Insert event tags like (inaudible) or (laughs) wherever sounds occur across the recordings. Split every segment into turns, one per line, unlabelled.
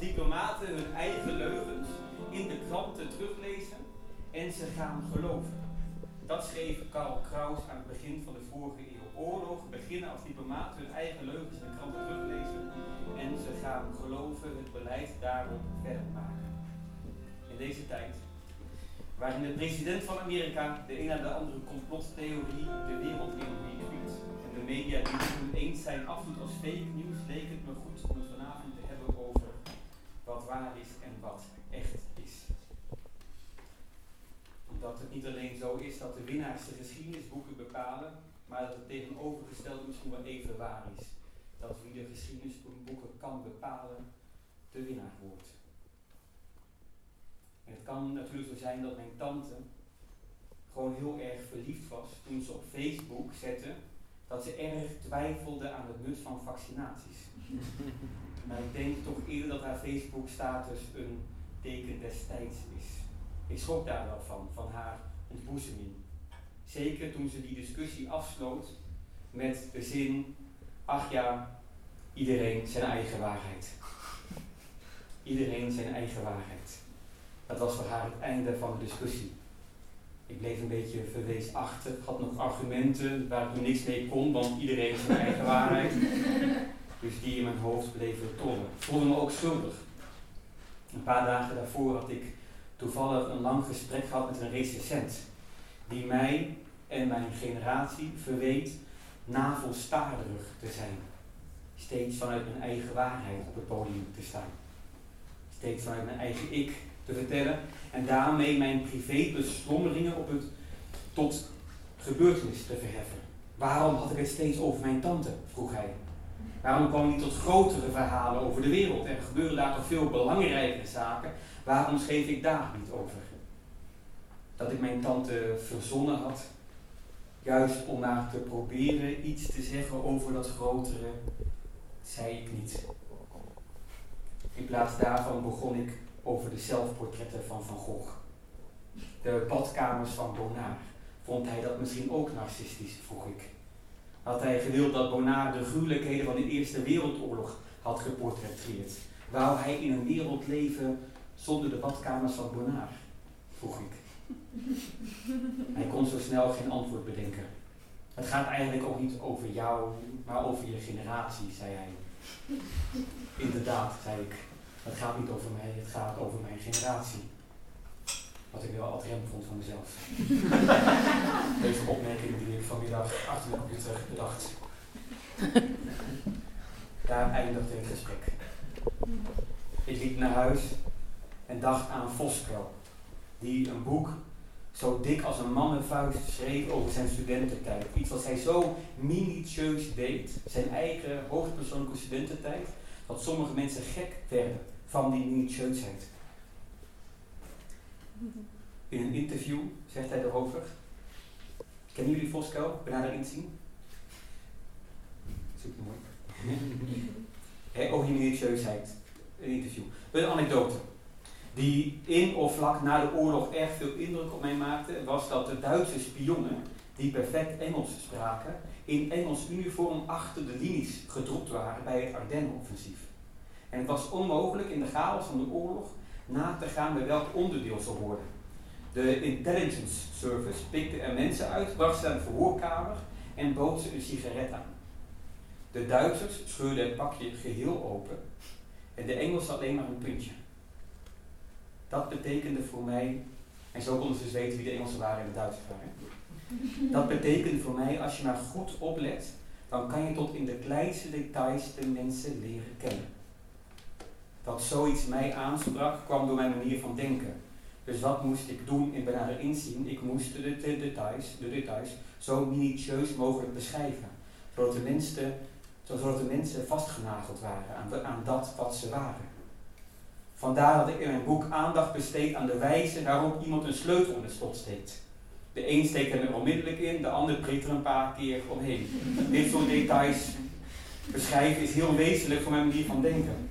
diplomaten hun eigen leugens in de kranten teruglezen en ze gaan geloven. Dat schreef Karl Kraus aan het begin van de vorige eeuw. Oorlog beginnen als diplomaten hun eigen leugens in de kranten teruglezen en ze gaan geloven, het beleid daarop verder maken. In deze tijd, waarin de president van Amerika de een na de andere complottheorie de wereld in viert en de media die het eens zijn afdoet als fake news, leek het me goed om het wat waar is en wat echt is. Omdat het niet alleen zo is dat de winnaars de geschiedenisboeken bepalen, maar dat het tegenovergestelde misschien wel even waar is. Dat wie de geschiedenisboeken kan bepalen, de winnaar wordt. En het kan natuurlijk zo zijn dat mijn tante gewoon heel erg verliefd was toen ze op Facebook zette dat ze erg twijfelde aan het nut van vaccinaties. (laughs) maar ik denk toch eerder dat haar Facebook-status een teken destijds is. Ik schrok daar wel van, van haar ontboezeming. Zeker toen ze die discussie afsloot met de zin, ach ja, iedereen zijn eigen waarheid. (laughs) Iedereen zijn eigen waarheid. Dat was voor haar het einde van de discussie. Ik bleef een beetje verweesachtig, had nog argumenten waar ik niks mee kon, want iedereen zijn eigen waarheid. (laughs) Dus die in mijn hoofd bleven tollen. Voelde me ook schuldig. Een paar dagen daarvoor had ik toevallig een lang gesprek gehad met een recensent. Die mij en mijn generatie verweet navelstarig te zijn. Steeds vanuit mijn eigen waarheid op het podium te staan. Steeds vanuit mijn eigen ik te vertellen en daarmee mijn privébeslommeringen op het tot gebeurtenis te verheffen. Waarom had ik het steeds over mijn tante? vroeg hij. Waarom kwam niet tot grotere verhalen over de wereld? Er gebeuren daar toch veel belangrijkere zaken. Waarom schreef ik daar niet over? Dat ik mijn tante verzonnen had, juist om maar te proberen iets te zeggen over dat grotere, zei ik niet. In plaats daarvan begon ik over de zelfportretten van Van Gogh. De badkamers van Bonnard. Vond hij dat misschien ook narcistisch, vroeg ik. Had hij gewild dat Bonnard de gruwelijkheden van de Eerste Wereldoorlog had geportretteerd? Wou hij in een wereld leven zonder de badkamers van Bonnard? vroeg ik. (laughs) Hij kon zo snel geen antwoord bedenken. Het gaat eigenlijk ook niet over jou, maar over je generatie, zei hij. Inderdaad, zei ik. Het gaat niet over mij, het gaat over mijn generatie. Wat ik wel rem vond van mezelf. (laughs) Deze opmerking die ik vanmiddag achter de computer bedacht. Daar eindigde het gesprek. Ik liep naar huis en dacht aan Voskel, die een boek zo dik als een mannenvuist schreef over zijn studententijd. Iets wat hij zo minutieus deed, zijn eigen hoogpersoonlijke studententijd, dat sommige mensen gek werden van die minutieusheid. In een interview zegt hij erover. Kennen jullie Voskel? Benader inzien? Super mooi. (laughs) over die minutieusheid. Een interview. Een anekdote. Die in of vlak na de oorlog erg veel indruk op mij maakte, was dat de Duitse spionnen, die perfect Engels spraken, in Engels uniform achter de linies gedropt waren bij het Ardennenoffensief. En het was onmogelijk in de chaos van de oorlog na te gaan bij welk onderdeel ze hoorden. De intelligence service pikte er mensen uit, bracht ze naar de verhoorkamer en bood ze een sigaret aan. De Duitsers scheurden het pakje geheel open en de Engelsen alleen maar een puntje. Dat betekende voor mij, en zo konden ze dus weten wie de Engelsen waren en de Duitsers waren. Dat betekende voor mij, als je maar goed oplet, dan kan je tot in de kleinste details de mensen leren kennen dat zoiets mij aansprak, kwam door mijn manier van denken. Dus wat moest ik doen in benader inzien? Ik moest de, de, details, de details zo minutieus mogelijk beschrijven. Zodat de mensen, zodat de mensen vastgenageld waren aan, aan dat wat ze waren. Vandaar dat ik in mijn boek aandacht besteed aan de wijze waarop iemand een sleutel in het slot steekt. De een steekt hem er onmiddellijk in, de ander prikt er een paar keer omheen. Dit soort details beschrijven is heel wezenlijk voor mijn manier van denken.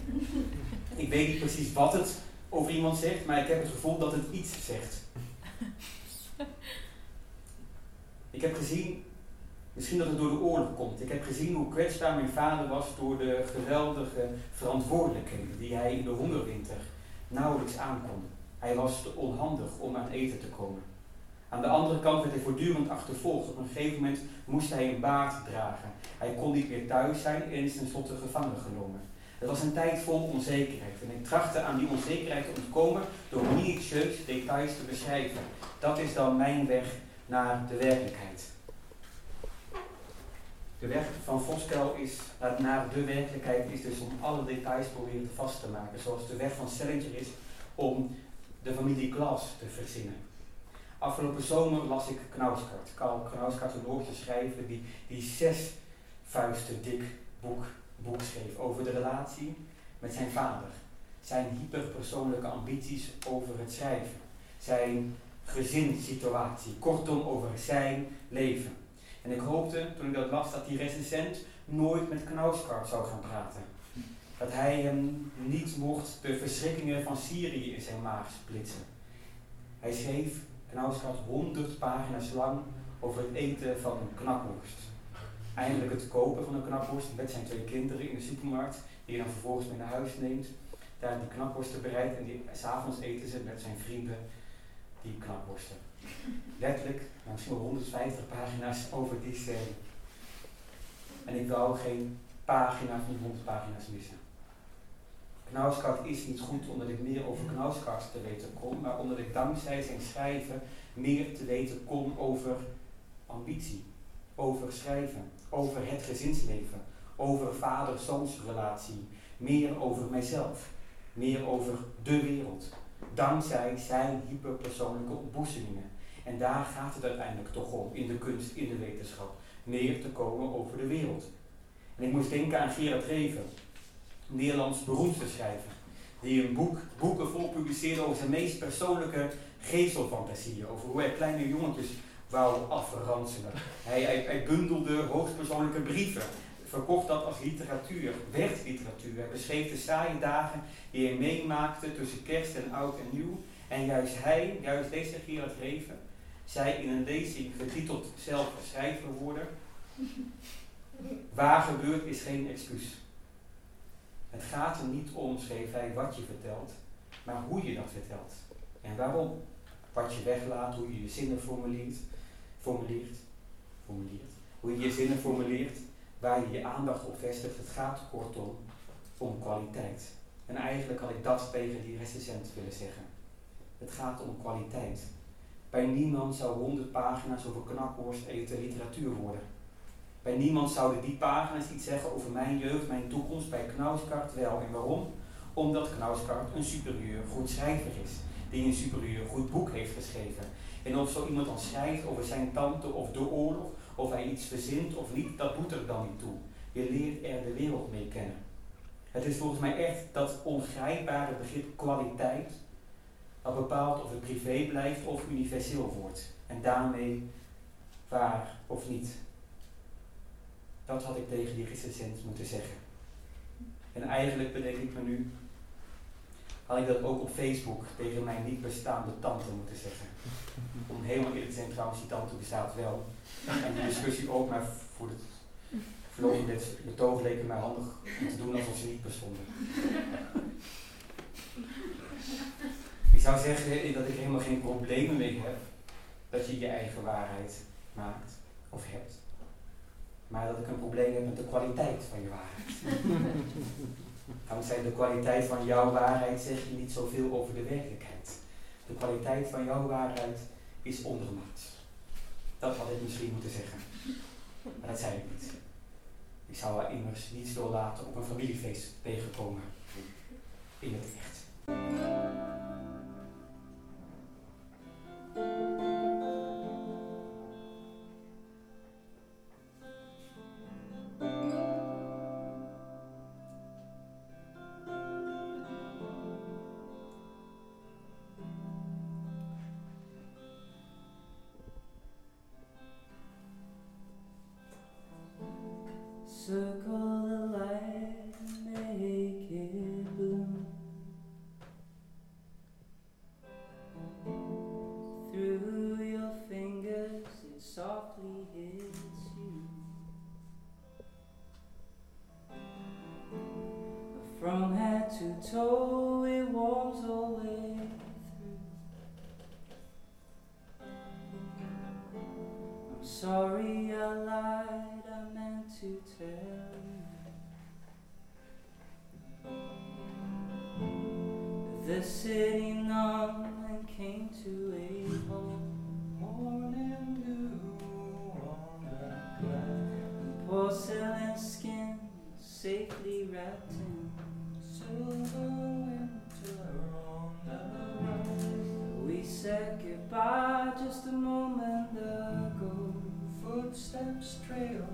Ik weet niet precies wat het over iemand zegt, maar ik heb het gevoel dat het iets zegt. (laughs) Ik heb gezien Misschien dat het door de oorlog komt. Ik heb gezien hoe kwetsbaar mijn vader was door de geweldige verantwoordelijkheden die hij in de hongerwinter nauwelijks aankon. Hij was te onhandig om aan eten te komen. Aan de andere kant werd hij voortdurend achtervolgd. Op een gegeven moment moest hij een baard dragen. Hij kon niet meer thuis zijn en is tenslotte gevangen genomen. Het was een tijd vol onzekerheid en ik trachtte aan die onzekerheid te ontkomen door minutieus details te beschrijven. Dat is dan mijn weg naar de werkelijkheid. De weg van Voskel is, naar de werkelijkheid is dus om alle details proberen vast te maken. Zoals de weg van Salinger is om de familie Glas te verzinnen. Afgelopen zomer las ik Knauskart. Karl Knauskart, een Noorse schrijver, die, die zes vuisten dik boek, boek schreef over de relatie met zijn vader. Zijn hyperpersoonlijke ambities over het schrijven. Zijn gezinssituatie. Kortom, over zijn leven. En ik hoopte, toen ik dat las, dat die recensent nooit met Knauskart zou gaan praten. Dat hij hem niet mocht de verschrikkingen van Syrië in zijn maag splitsen. Hij schreef, Knauskart, honderd pagina's lang over het eten van een. Eindelijk het kopen van een knakworst met zijn twee kinderen in de supermarkt, die je dan vervolgens mee naar huis neemt. Daar die knakworsten bereidt en die, s'avonds eten ze met zijn vrienden die knakworsten. Letterlijk, misschien wel 150 pagina's over die scène. En ik wou geen pagina van die 100 pagina's missen. Knauskart is niet goed omdat ik meer over Knauskart te weten kom, maar omdat ik dankzij zijn schrijven meer te weten kom over ambitie, over schrijven, over het gezinsleven, over vader-zoons relatie, meer over mijzelf, meer over de wereld, dankzij zijn hyperpersoonlijke ontboezemingen. En daar gaat het uiteindelijk toch om, in de kunst, in de wetenschap, meer te komen over de wereld. En ik moest denken aan Gerard Reven, Nederlands beroemdste schrijver, die een boek, boeken vol publiceerde over zijn meest persoonlijke geestelfantasieën, over hoe hij kleine jongetjes wou afranselen. Hij, bundelde hoogstpersoonlijke brieven, verkocht dat als literatuur, werd literatuur. Hij beschreef de saaie dagen die hij meemaakte tussen kerst en oud en nieuw. En juist hij, juist deze Gerard Reven, zei in een lezing getiteld Zelf schrijver worden, waar gebeurt is geen excuus. Het gaat er niet om, schreef hij, wat je vertelt, maar hoe je dat vertelt. En waarom. Wat je weglaat, hoe je je zinnen formuleert, formuleert, formuleert. Hoe je je zinnen formuleert, waar je je aandacht op vestigt. Het gaat kortom om kwaliteit. En eigenlijk had ik dat tegen die recensent willen zeggen. Het gaat om kwaliteit. Bij niemand zou honderd pagina's over knakworst eten literatuur worden. Bij niemand zouden die pagina's iets zeggen over mijn jeugd, mijn toekomst, bij Knauskart wel. En waarom? Omdat Knauskart een superieur goed schrijver is, die een superieur goed boek heeft geschreven. En of zo iemand dan schrijft over zijn tante of de oorlog, of hij iets verzint of niet, dat doet er dan niet toe. Je leert er de wereld mee kennen. Het is volgens mij echt dat ongrijpbare begrip kwaliteit dat bepaalt of het privé blijft of universeel wordt. En daarmee waar of niet. Dat had ik tegen die recensent moeten zeggen. En eigenlijk bedenk ik me nu, had ik dat ook op Facebook tegen mijn niet bestaande tante moeten zeggen. Om helemaal eerlijk te zijn, trouwens, die tante bestaat wel. En die discussie ook, maar voor het verloop dit betoog leek het mij handig om te doen alsof ze niet bestonden. Ik zou zeggen dat ik helemaal geen problemen mee heb dat je je eigen waarheid maakt of hebt. Maar dat ik een probleem heb met de kwaliteit van je waarheid. (laughs) Dankzij de kwaliteit van jouw waarheid zeg je niet zoveel over de werkelijkheid. De kwaliteit van jouw waarheid is ondermaats. Dat had ik misschien moeten zeggen. Maar dat zei ik niet. Ik zou haar immers niets doorlaten op een familiefeest tegenkomen. In het echt.
Said goodbye just a moment ago.
Footsteps trail